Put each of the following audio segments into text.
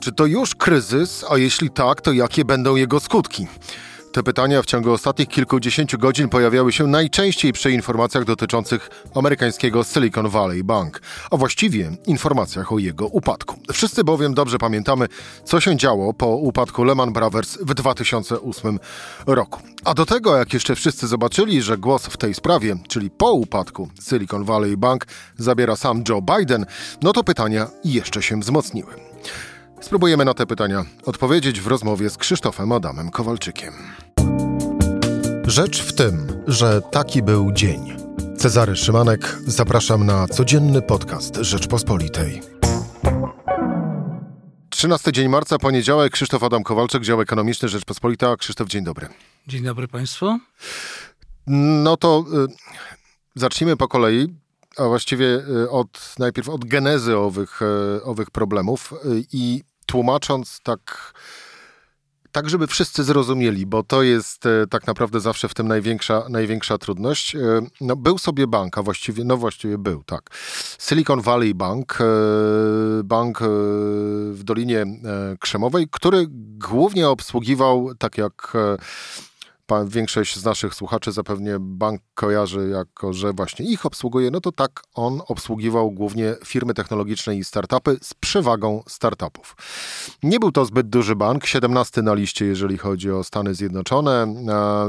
Czy to już kryzys, a jeśli tak, to jakie będą jego skutki? Te pytania w ciągu ostatnich kilkudziesięciu godzin pojawiały się najczęściej przy informacjach dotyczących amerykańskiego Silicon Valley Bank, a właściwie informacjach o jego upadku. Wszyscy bowiem dobrze pamiętamy, co się działo po upadku Lehman Brothers w 2008 roku. A do tego, jak jeszcze wszyscy zobaczyli, że głos w tej sprawie, czyli po upadku Silicon Valley Bank, zabiera sam Joe Biden, no to pytania jeszcze się wzmocniły. Spróbujemy na te pytania odpowiedzieć w rozmowie z Krzysztofem Adamem Kowalczykiem. Rzecz w tym, że taki był dzień. Cezary Szymanek, zapraszam na codzienny podcast Rzeczpospolitej. 13 dzień marca, poniedziałek, Krzysztof Adam Kowalczyk, dział ekonomiczny Rzeczpospolita. Krzysztof, dzień dobry. Dzień dobry Państwu. No to y, zacznijmy po kolei a właściwie y, od, najpierw od genezy owych, y, owych problemów y, i tłumacząc tak, tak, żeby wszyscy zrozumieli, bo to jest e, tak naprawdę zawsze w tym największa, największa trudność. E, no, był sobie bank, a właściwie, no właściwie był, tak. Silicon Valley Bank, e, bank w Dolinie Krzemowej, który głównie obsługiwał, tak jak większość z naszych słuchaczy zapewnie bank kojarzy jako, że właśnie ich obsługuje, no to tak on obsługiwał głównie firmy technologiczne i startupy z przewagą startupów. Nie był to zbyt duży bank, 17 na liście, jeżeli chodzi o Stany Zjednoczone,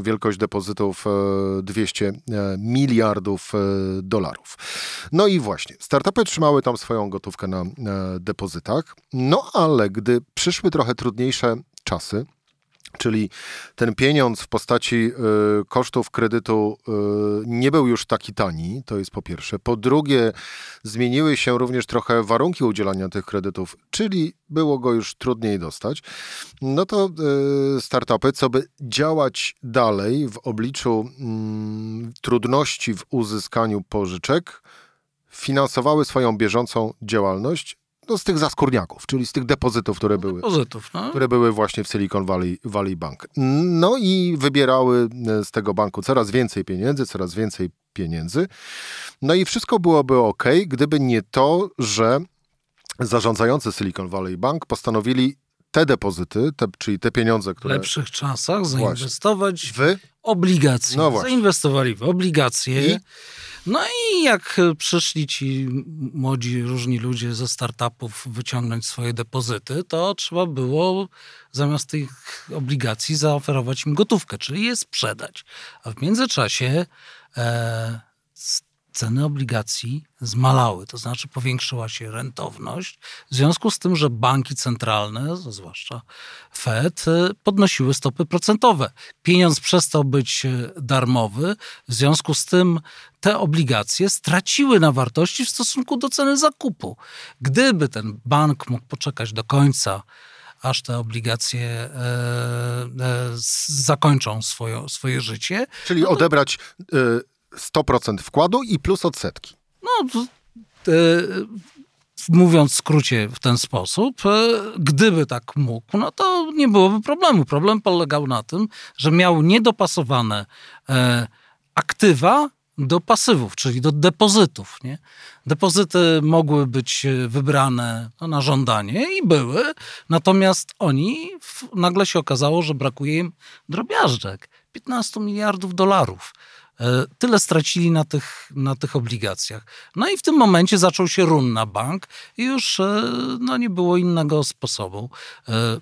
wielkość depozytów 200 e, e, miliardów e, dolarów. No i właśnie, startupy trzymały tam swoją gotówkę na depozytach, no ale gdy przyszły trochę trudniejsze czasy, Czyli ten pieniądz w postaci y, kosztów kredytu y, nie był już taki tani, to jest po pierwsze. Po drugie, zmieniły się również trochę warunki udzielania tych kredytów, czyli było go już trudniej dostać. No to y, startupy, co by działać dalej w obliczu mm, trudności w uzyskaniu pożyczek, finansowały swoją bieżącą działalność no, z tych zaskórniaków, czyli z tych depozytów, które były, depozytów, no. które były właśnie w Silicon Valley, Valley Bank. No i wybierały e, z tego banku coraz więcej pieniędzy, coraz więcej pieniędzy. No i wszystko byłoby ok, gdyby nie to, że zarządzający Silicon Valley Bank postanowili te depozyty, te, czyli te pieniądze, które... W lepszych czasach zainwestować w obligacje. No Zainwestowali w obligacje. I? No i jak przyszli ci młodzi, różni ludzie ze startupów wyciągnąć swoje depozyty, to trzeba było zamiast tych obligacji zaoferować im gotówkę, czyli je sprzedać. A w międzyczasie e, ceny obligacji zmalały, to znaczy powiększyła się rentowność, w związku z tym, że banki centralne, zwłaszcza Fed, podnosiły stopy procentowe. Pieniądz przestał być darmowy, w związku z tym te obligacje straciły na wartości w stosunku do ceny zakupu. Gdyby ten bank mógł poczekać do końca, aż te obligacje e, e, zakończą swoje, swoje życie. Czyli no to... odebrać e, 100% wkładu i plus odsetki. No, e, mówiąc w skrócie w ten sposób, e, gdyby tak mógł, no to nie byłoby problemu. Problem polegał na tym, że miał niedopasowane e, aktywa do pasywów, czyli do depozytów. Nie? Depozyty mogły być wybrane no, na żądanie i były, natomiast oni nagle się okazało, że brakuje im drobiażdżek 15 miliardów dolarów. E, tyle stracili na tych, na tych obligacjach. No i w tym momencie zaczął się run na bank i już e, no, nie było innego sposobu e,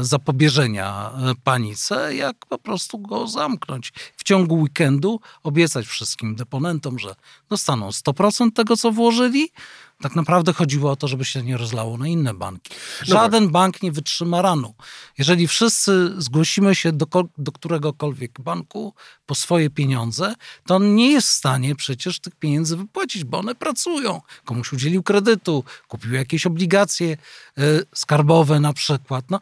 zapobieżenia panice, jak po prostu go zamknąć. W ciągu weekendu obiecać wszystkim deponentom, że dostaną 100% tego, co włożyli, tak naprawdę chodziło o to, żeby się nie rozlało na inne banki. No Żaden no bank nie wytrzyma ranu. Jeżeli wszyscy zgłosimy się do, do któregokolwiek banku po swoje pieniądze, to on nie jest w stanie przecież tych pieniędzy wypłacić, bo one pracują. Komuś udzielił kredytu, kupił jakieś obligacje y, skarbowe na przykład. No,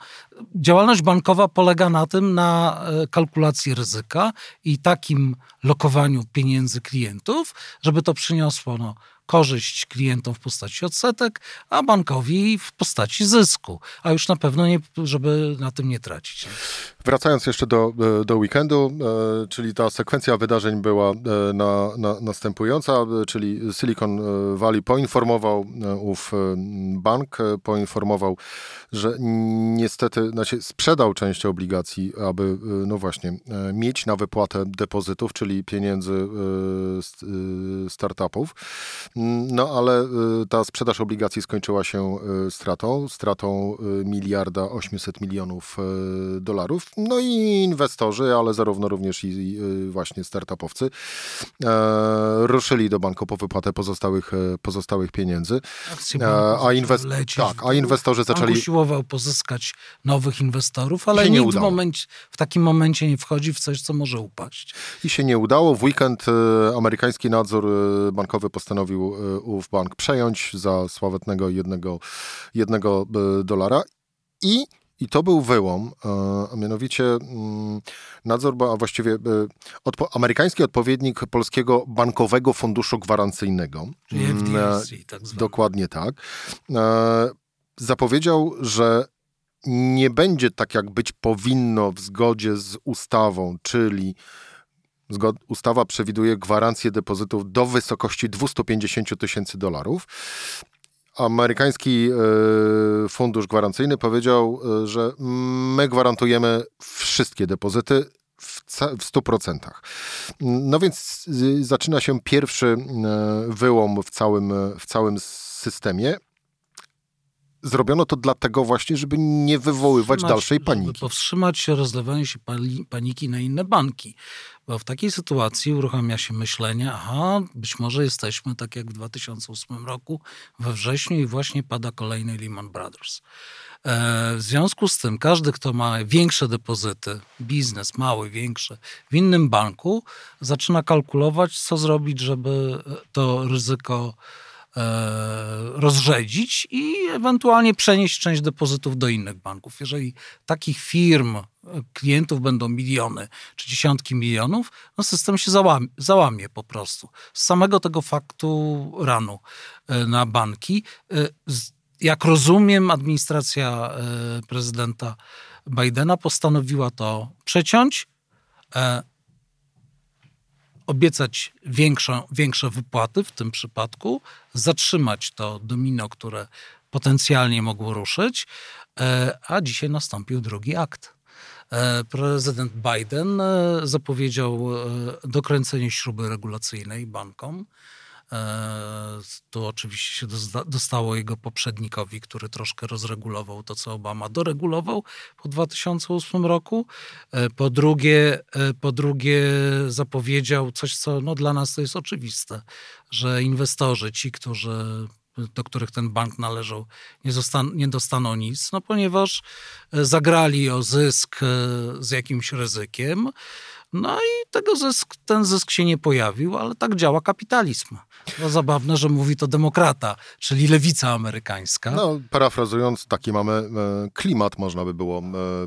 działalność bankowa polega na tym, na y, kalkulacji ryzyka i takim lokowaniu pieniędzy klientów, żeby to przyniosło no, korzyść klientom w postaci odsetek, a bankowi w postaci zysku. A już na pewno nie, żeby na tym nie tracić. wracając jeszcze do, do weekendu, czyli ta sekwencja wydarzeń była na, na, następująca, czyli Silicon Valley poinformował ów bank, poinformował, że niestety znaczy sprzedał część obligacji, aby no właśnie mieć na wypłatę depozytów, czyli pieniędzy startupów. No ale ta sprzedaż obligacji skończyła się stratą, stratą miliarda 800 milionów dolarów. No i inwestorzy, ale zarówno również i właśnie startupowcy ruszyli do banku po wypłatę pozostałych, pozostałych pieniędzy. A, inwest... tak, a inwestorzy zaczęli... usiłował pozyskać nowych inwestorów, ale nikt w, momencie, w takim momencie nie wchodzi w coś, co może upaść. I się nie udało. W weekend amerykański nadzór bankowy postanowił ów bank przejąć za sławetnego jednego, jednego dolara i i to był wyłom, e, a mianowicie mm, nadzór, a właściwie e, odpo amerykański odpowiednik polskiego bankowego funduszu gwarancyjnego. Czyli mm, FDIC, tak zwany. Dokładnie tak. Zapowiedział, że nie będzie tak, jak być powinno w zgodzie z ustawą, czyli ustawa przewiduje gwarancję depozytów do wysokości 250 tysięcy dolarów amerykański e, fundusz gwarancyjny powiedział, e, że my gwarantujemy wszystkie depozyty w, w 100%. No więc zaczyna się pierwszy e, wyłom w całym, w całym systemie. Zrobiono to dlatego właśnie, żeby nie wywoływać dalszej paniki. Żeby powstrzymać się rozlewanie się paniki na inne banki. Bo w takiej sytuacji uruchamia się myślenie, aha, być może jesteśmy tak jak w 2008 roku we wrześniu i właśnie pada kolejny Lehman Brothers. E, w związku z tym każdy, kto ma większe depozyty, biznes mały, większy, w innym banku, zaczyna kalkulować, co zrobić, żeby to ryzyko E, rozrzedzić i ewentualnie przenieść część depozytów do innych banków. Jeżeli takich firm, e, klientów będą miliony czy dziesiątki milionów, no system się załamie, załamie po prostu. Z samego tego faktu ranu e, na banki. Jak rozumiem, administracja prezydenta Bidena postanowiła to przeciąć obiecać większą, większe wypłaty w tym przypadku, zatrzymać to domino, które potencjalnie mogło ruszyć, e, a dzisiaj nastąpił drugi akt. E, prezydent Biden e, zapowiedział dokręcenie śruby regulacyjnej bankom. E, tu oczywiście się dostało jego poprzednikowi, który troszkę rozregulował to, co Obama doregulował po 2008 roku. E, po drugie, e, po drugie zapowiedział coś, co no, dla nas to jest oczywiste, że inwestorzy, ci, którzy do których ten bank należał, nie, zostan- nie dostaną nic, no ponieważ zagrali o zysk z jakimś ryzykiem. No i tego zysk, ten zysk się nie pojawił, ale tak działa kapitalizm. No zabawne, że mówi to demokrata, czyli lewica amerykańska. No, parafrazując, taki mamy e, klimat, można by było e,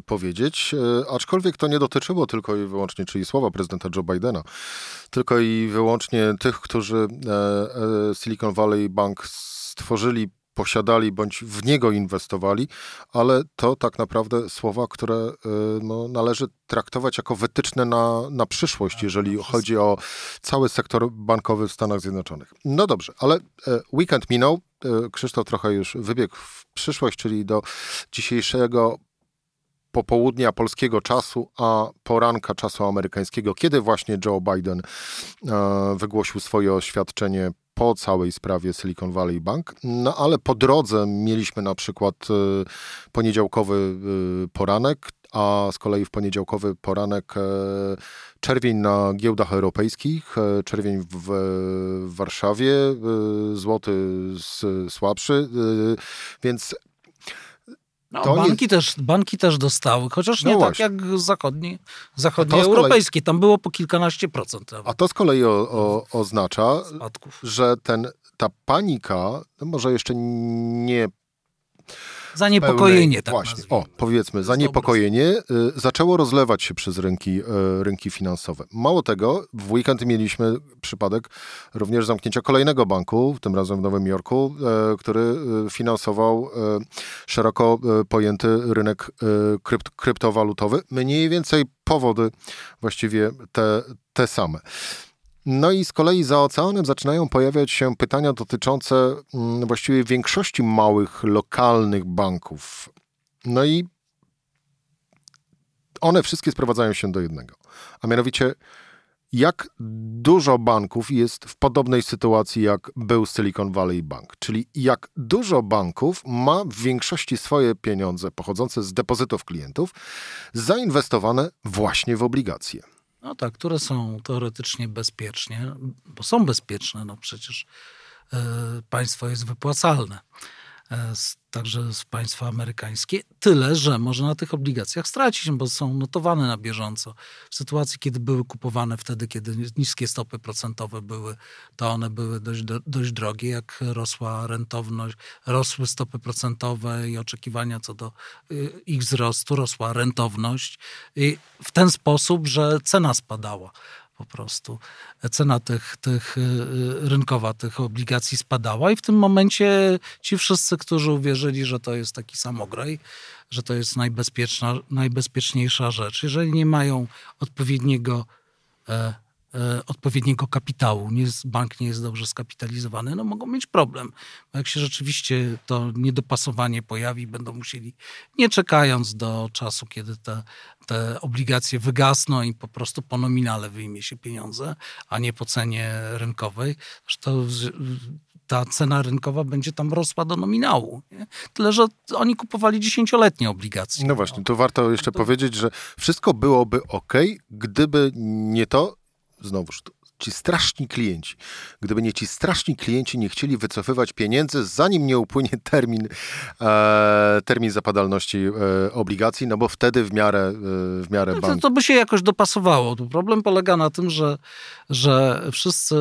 powiedzieć. E, aczkolwiek to nie dotyczyło tylko i wyłącznie, czyli słowa prezydenta Joe Bidena, tylko i wyłącznie tych, którzy Silicon Valley Bank stworzyli posiadali bądź w niego inwestowali, ale to tak naprawdę słowa, które y, no, należy traktować jako wytyczne na, na przyszłość, tak, jeżeli chodzi o cały sektor bankowy w Stanach Zjednoczonych. No dobrze, ale y, weekend minął. Y, Krzysztof trochę już wybiegł w przyszłość, czyli do dzisiejszego popołudnia polskiego czasu, a poranka czasu amerykańskiego, kiedy właśnie Joe Biden wygłosił swoje oświadczenie po całej sprawie Silicon Valley Bank. No ale po drodze mieliśmy na przykład y, poniedziałkowy y, poranek, a z kolei w poniedziałkowy poranek e, czerwień na giełdach europejskich, czerwień w, w Warszawie, y, złoty słabszy, więc no, banki, też, banki też dostały, chociaż nie no tak jak zachodnie, zachodnie europejskie. Kolei... Tam było po kilkanaście procent. A to z kolei o, o, oznacza, Spadków. że ten, ta panika, no może jeszcze nie Zaniepokojenie, tak Właśnie, o, powiedzmy, zaniepokojenie y, zaczęło rozlewać się przez rynki, y, rynki finansowe. Mało tego, w weekend mieliśmy przypadek również zamknięcia kolejnego banku, tym razem w Nowym Jorku, y, który finansował szeroko pojęty rynek krypt, kryptowalutowy. Mniej więcej powody właściwie te, te same. No i z kolei za oceanem zaczynają pojawiać się pytania dotyczące mm, właściwie większości małych, lokalnych banków. No i one wszystkie sprowadzają się do jednego, a mianowicie jak dużo banków jest w podobnej sytuacji, jak był Silicon Valley Bank. Czyli jak dużo banków ma w większości swoje pieniądze pochodzące z depozytów klientów zainwestowane właśnie w obligacje. No tak, które są teoretycznie bezpiecznie, bo są bezpieczne, no przecież y, państwo jest wypłacalne. E, także państwa amerykańskie, tyle, że można na tych obligacjach stracić, bo są notowane na bieżąco. W sytuacji, kiedy były kupowane wtedy, kiedy niskie stopy procentowe były, to one były dość, dość drogie. Jak rosła rentowność, rosły stopy procentowe i oczekiwania co do y, ich wzrostu, rosła rentowność i w ten sposób, że cena spadała po prostu. Cena tych, tych y, y, rynkowa tych obligacji spadała i w tym momencie ci wszyscy, którzy uwierzyli, że to jest taki samograj, że to jest najbezpieczna, najbezpieczniejsza rzecz, jeżeli nie mają odpowiedniego e, odpowiedniego kapitału, nie jest, bank nie jest dobrze skapitalizowany, no mogą mieć problem. Bo jak się rzeczywiście to niedopasowanie pojawi, będą musieli, nie czekając do czasu, kiedy te, te obligacje wygasną i po prostu po nominale wyjmie się pieniądze, a nie po cenie rynkowej, to ta cena rynkowa będzie tam rosła do nominału. Nie? Tyle, że oni kupowali dziesięcioletnie obligacje. No właśnie, to warto jeszcze to... powiedzieć, że wszystko byłoby ok, gdyby nie to, znowuż ci straszni klienci. Gdyby nie ci straszni klienci nie chcieli wycofywać pieniędzy, zanim nie upłynie termin, e, termin zapadalności e, obligacji, no bo wtedy w miarę, e, w miarę bank... to, to by się jakoś dopasowało. Problem polega na tym, że, że wszyscy,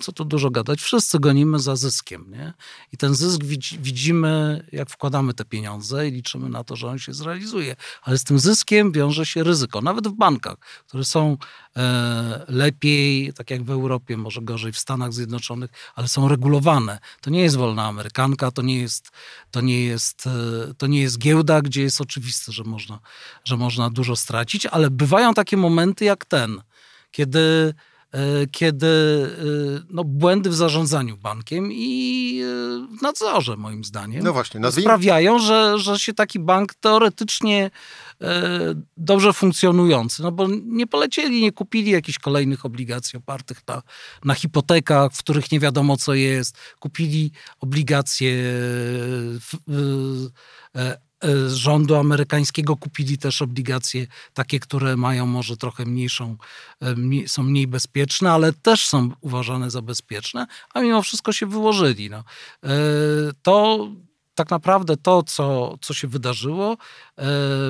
co tu dużo gadać, wszyscy gonimy za zyskiem. Nie? I ten zysk widzimy, jak wkładamy te pieniądze i liczymy na to, że on się zrealizuje. Ale z tym zyskiem wiąże się ryzyko. Nawet w bankach, które są lepiej, tak jak w Europie, może gorzej w Stanach Zjednoczonych, ale są regulowane. To nie jest wolna amerykanka, to nie jest, to nie jest, e, to nie jest giełda, gdzie jest oczywiste, że można, że można dużo stracić, ale bywają takie momenty jak ten, kiedy e, kiedy e, no, błędy w zarządzaniu bankiem i w nadzorze, moim zdaniem, no właśnie, sprawiają, że, że się taki bank teoretycznie E, dobrze funkcjonujący, no bo nie polecieli, nie kupili jakichś kolejnych obligacji opartych na, na hipotekach, w których nie wiadomo co jest. Kupili obligacje e, e, rządu amerykańskiego kupili też obligacje takie, które mają może trochę mniejszą, są mniej bezpieczne, ale też są uważane za bezpieczne, a mimo wszystko się wyłożyli. No. To tak naprawdę to, co, co się wydarzyło e,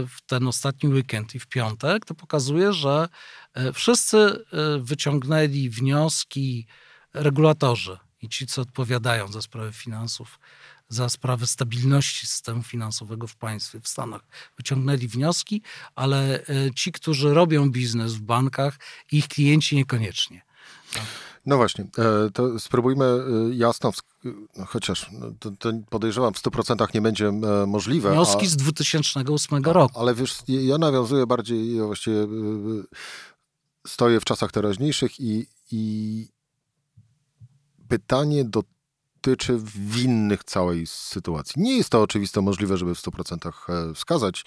w ten ostatni weekend i w piątek, to pokazuje, że e, wszyscy e, wyciągnęli wnioski regulatorzy i ci, co odpowiadają za sprawy finansów, za sprawę stabilności systemu finansowego w państwie, w Stanach, wyciągnęli wnioski, ale ci, którzy robią biznes w bankach, ich klienci niekoniecznie. Tak. No właśnie, e, to spróbujmy e, jasno, no chociaż no, to, to podejrzewam w 100% nie będzie e, możliwe. Wnioski a, z 2008 roku. Ale wiesz, ja nawiązuję bardziej, właściwie stoję w czasach teraźniejszych i, i pytanie do dotyczy winnych całej sytuacji. Nie jest to oczywiście możliwe, żeby w 100% e, wskazać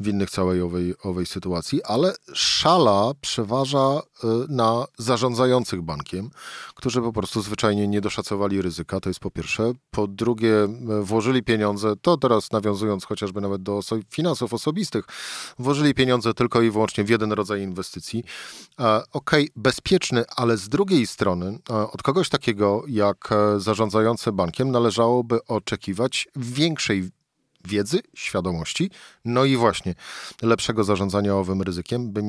winnych całej owej, owej sytuacji, ale szala przeważa e, na zarządzających bankiem, którzy po prostu zwyczajnie nie doszacowali ryzyka, to jest po pierwsze. Po drugie, e, włożyli pieniądze, to teraz nawiązując chociażby nawet do oso finansów osobistych, włożyli pieniądze tylko i wyłącznie w jeden rodzaj inwestycji. Okej, okay, bezpieczny, ale z drugiej strony od kogoś takiego jak zarządzający bankiem należałoby oczekiwać większej wiedzy, świadomości, no i właśnie lepszego zarządzania owym ryzykiem, by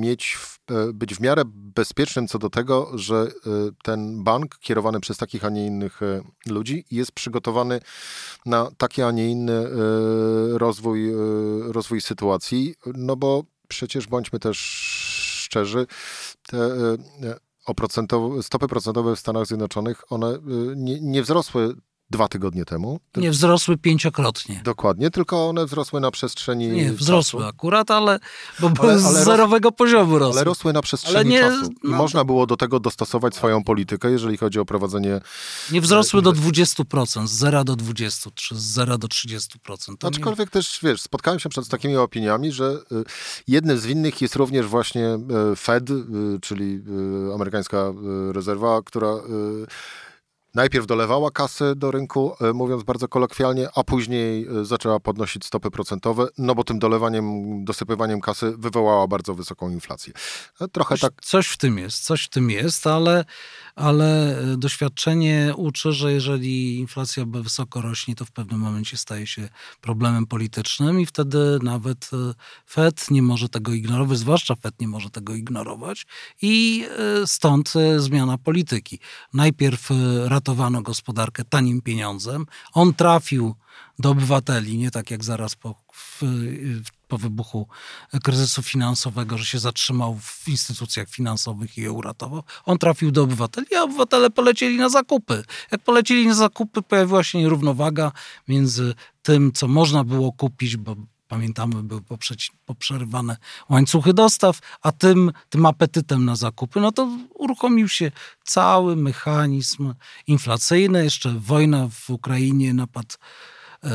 mieć, e, być w miarę bezpiecznym co do tego, że e, ten bank kierowany przez takich, a nie innych e, ludzi jest przygotowany na taki, a nie inny rozwój, rozwój sytuacji, no bo przecież bądźmy też szczerzy, te oprocentowe, stopy procentowe w Stanach Zjednoczonych, one nie, nie wzrosły dwa tygodnie temu. Nie wzrosły pięciokrotnie. Dokładnie, tylko one wzrosły na przestrzeni Nie, wzrosły czasu. akurat, ale bo ale, z ale zerowego ros, poziomu rosły. Ale rosły na przestrzeni nie, czasu. I no, można było do tego dostosować swoją politykę, jeżeli chodzi o prowadzenie... Nie wzrosły e, do 20%, z 0 do 20, czy z 0 do 30%. To Aczkolwiek nie... też, wiesz, spotkałem się przed takimi opiniami, że y, jednym z winnych jest również właśnie y, Fed, y, czyli amerykańska rezerwa, która najpierw dolewała kasy do rynku, e, mówiąc bardzo kolokwialnie, a później e, zaczęła podnosić stopy procentowe, no bo tym dolewaniem, dosypywaniem kasy wywołała bardzo wysoką inflację. E, trochę coś, tak. Coś w tym jest, coś w tym jest, ale, ale doświadczenie uczy, że jeżeli inflacja wysoko rośnie, to w pewnym momencie staje się problemem politycznym i wtedy nawet Fed nie może tego ignorować, zwłaszcza Fed nie może tego ignorować i stąd zmiana polityki. Najpierw ratowano gospodarkę tanim pieniądzem. On trafił do obywateli, nie tak jak zaraz po, w, po wybuchu kryzysu finansowego, że się zatrzymał w instytucjach finansowych i je uratował. On trafił do obywateli, a obywatele polecieli na zakupy. Jak polecieli na zakupy, pojawiła się nierównowaga między tym, co można było kupić, bo pamiętamy, były poprzerywane łańcuchy dostaw, a tym, tym apetytem na zakupy, no to uruchomił się cały mechanizm inflacyjny. Jeszcze wojna w Ukrainie, napad e,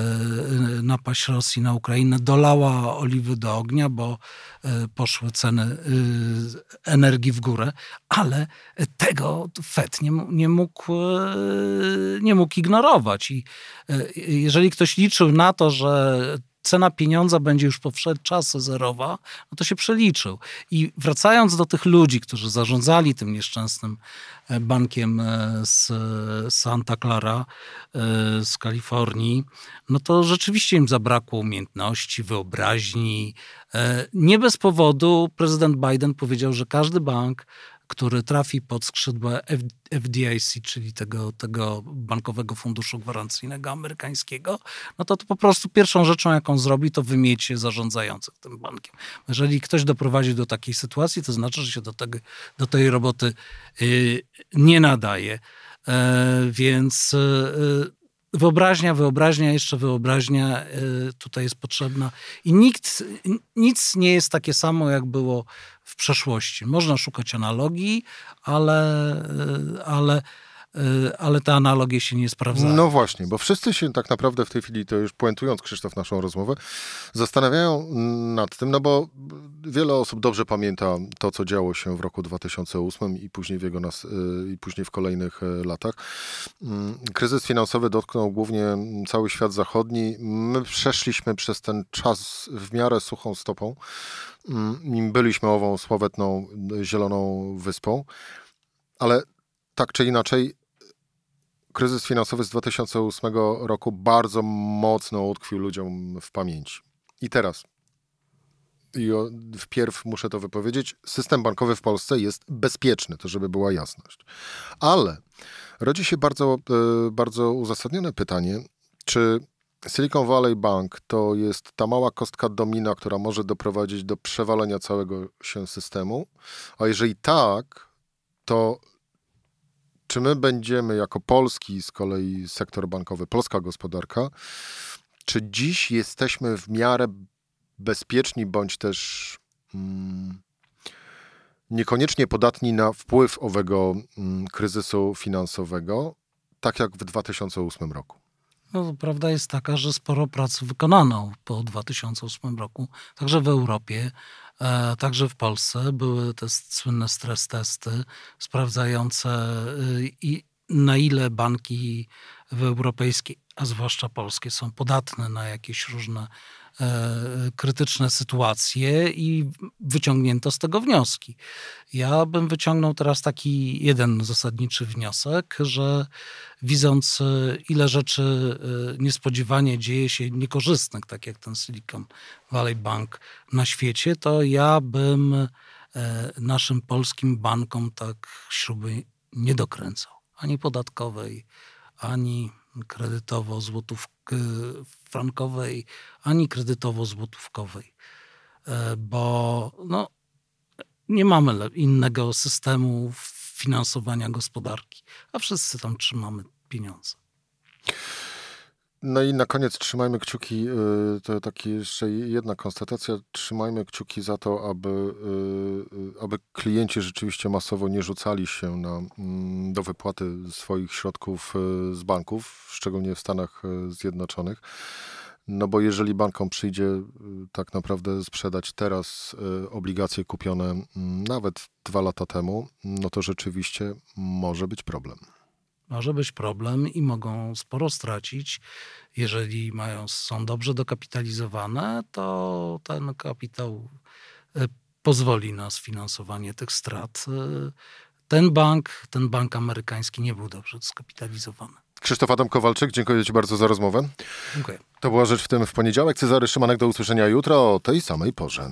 napaść Rosji na Ukrainę dolała oliwy do ognia, bo e, poszły ceny e, energii w górę, ale tego Fed nie, nie, mógł, nie mógł ignorować. I jeżeli ktoś liczył na to, że cena pieniądza będzie już po czas zerowa, no to się przeliczył. I wracając do tych ludzi, którzy zarządzali tym nieszczęsnym e, bankiem e, z Santa Clara, e, z Kalifornii, no to rzeczywiście im zabrakło umiejętności, wyobraźni. Nie bez powodu prezydent Biden powiedział, że każdy bank który trafi pod skrzydła FDIC, czyli tego, tego Bankowego Funduszu Gwarancyjnego amerykańskiego, no to, to po prostu pierwszą rzeczą, jaką zrobi, to wymiecie zarządzających tym bankiem. Jeżeli ktoś doprowadzi do takiej sytuacji, to znaczy, że się do, tego, do tej roboty yy, nie nadaje. Yy, więc yy, wyobraźnia, wyobraźnia, jeszcze wyobraźnia tutaj jest potrzebna. I nikt, nic nie jest takie samo, jak było w przeszłości. Można szukać analogii, ale, e, ale, e, ale te analogie się nie sprawdzają. No właśnie, bo wszyscy się tak naprawdę w tej chwili, to już puentując Krzysztof naszą rozmowę, zastanawiają nad tym, no bo wiele osób dobrze pamięta to, co działo się w roku 2008 i później w, jego nas, e, i później w kolejnych latach. Mm, kryzys finansowy dotknął głównie cały świat zachodni. My przeszliśmy przez ten czas w miarę suchą stopą. Mm, byliśmy ową sławetną zieloną wyspą, ale tak czy inaczej kryzys finansowy z 2008 roku bardzo mocno utkwił ludziom w pamięci. I teraz, i wpierw muszę to wypowiedzieć, system bankowy w Polsce jest bezpieczny, to żeby była jasność. Ale rodzi się bardzo, e, bardzo uzasadnione pytanie, czy Silicon Valley Bank to jest ta mała kostka domina, która może doprowadzić do przewalenia całego się systemu. A jeżeli tak, to czy my będziemy jako polski z kolei sektor bankowy, polska gospodarka, czy dziś jesteśmy w miarę bezpieczni, bądź też mm, niekoniecznie podatni na wpływ owego mm, kryzysu finansowego, tak jak w 2008 roku? No, prawda jest taka, że sporo pracy wykonano po 2008 roku, także w Europie, e, także w Polsce. Były te słynne stres testy sprawdzające y, i na ile banki w europejskiej, a zwłaszcza polskie, są podatne na jakieś różne krytyczne sytuacje i wyciągnięto z tego wnioski. Ja bym wyciągnął teraz taki jeden zasadniczy wniosek, że widząc e, ile rzeczy e, niespodziewanie dzieje się niekorzystnych, tak jak ten Silicon Valley Bank na świecie, to ja bym e, naszym polskim bankom tak śruby nie dokręcał. Ani podatkowej, ani kredytowo-złotówkowej, ani kredytowo-złotówkowej. Bo no, nie mamy innego systemu finansowania gospodarki, a wszyscy tam trzymamy pieniądze. No i na koniec trzymajmy kciuki, y, to taki jeszcze jedna konstatacja, trzymajmy kciuki za to, aby, y, aby klienci rzeczywiście masowo nie rzucali się na, mm, do wypłaty swoich środków y, z banków, szczególnie w Stanach Zjednoczonych. No bo jeżeli bankom przyjdzie y, tak naprawdę sprzedać teraz y, obligacje kupione mm, nawet dwa lata temu, no to rzeczywiście może być problem. Może być problem i mogą sporo stracić. Jeżeli mają, są dobrze dokapitalizowane, to ten kapitał y, pozwoli na sfinansowanie tych strat. Ten bank, ten bank amerykański nie był dobrze skapitalizowany. Krzysztof Adam Kowalczyk, dziękuję Ci bardzo za rozmowę. Dziękuję. To była Rzecz w tym w poniedziałek. Cezary Szymanek, do usłyszenia jutro o tej samej porze.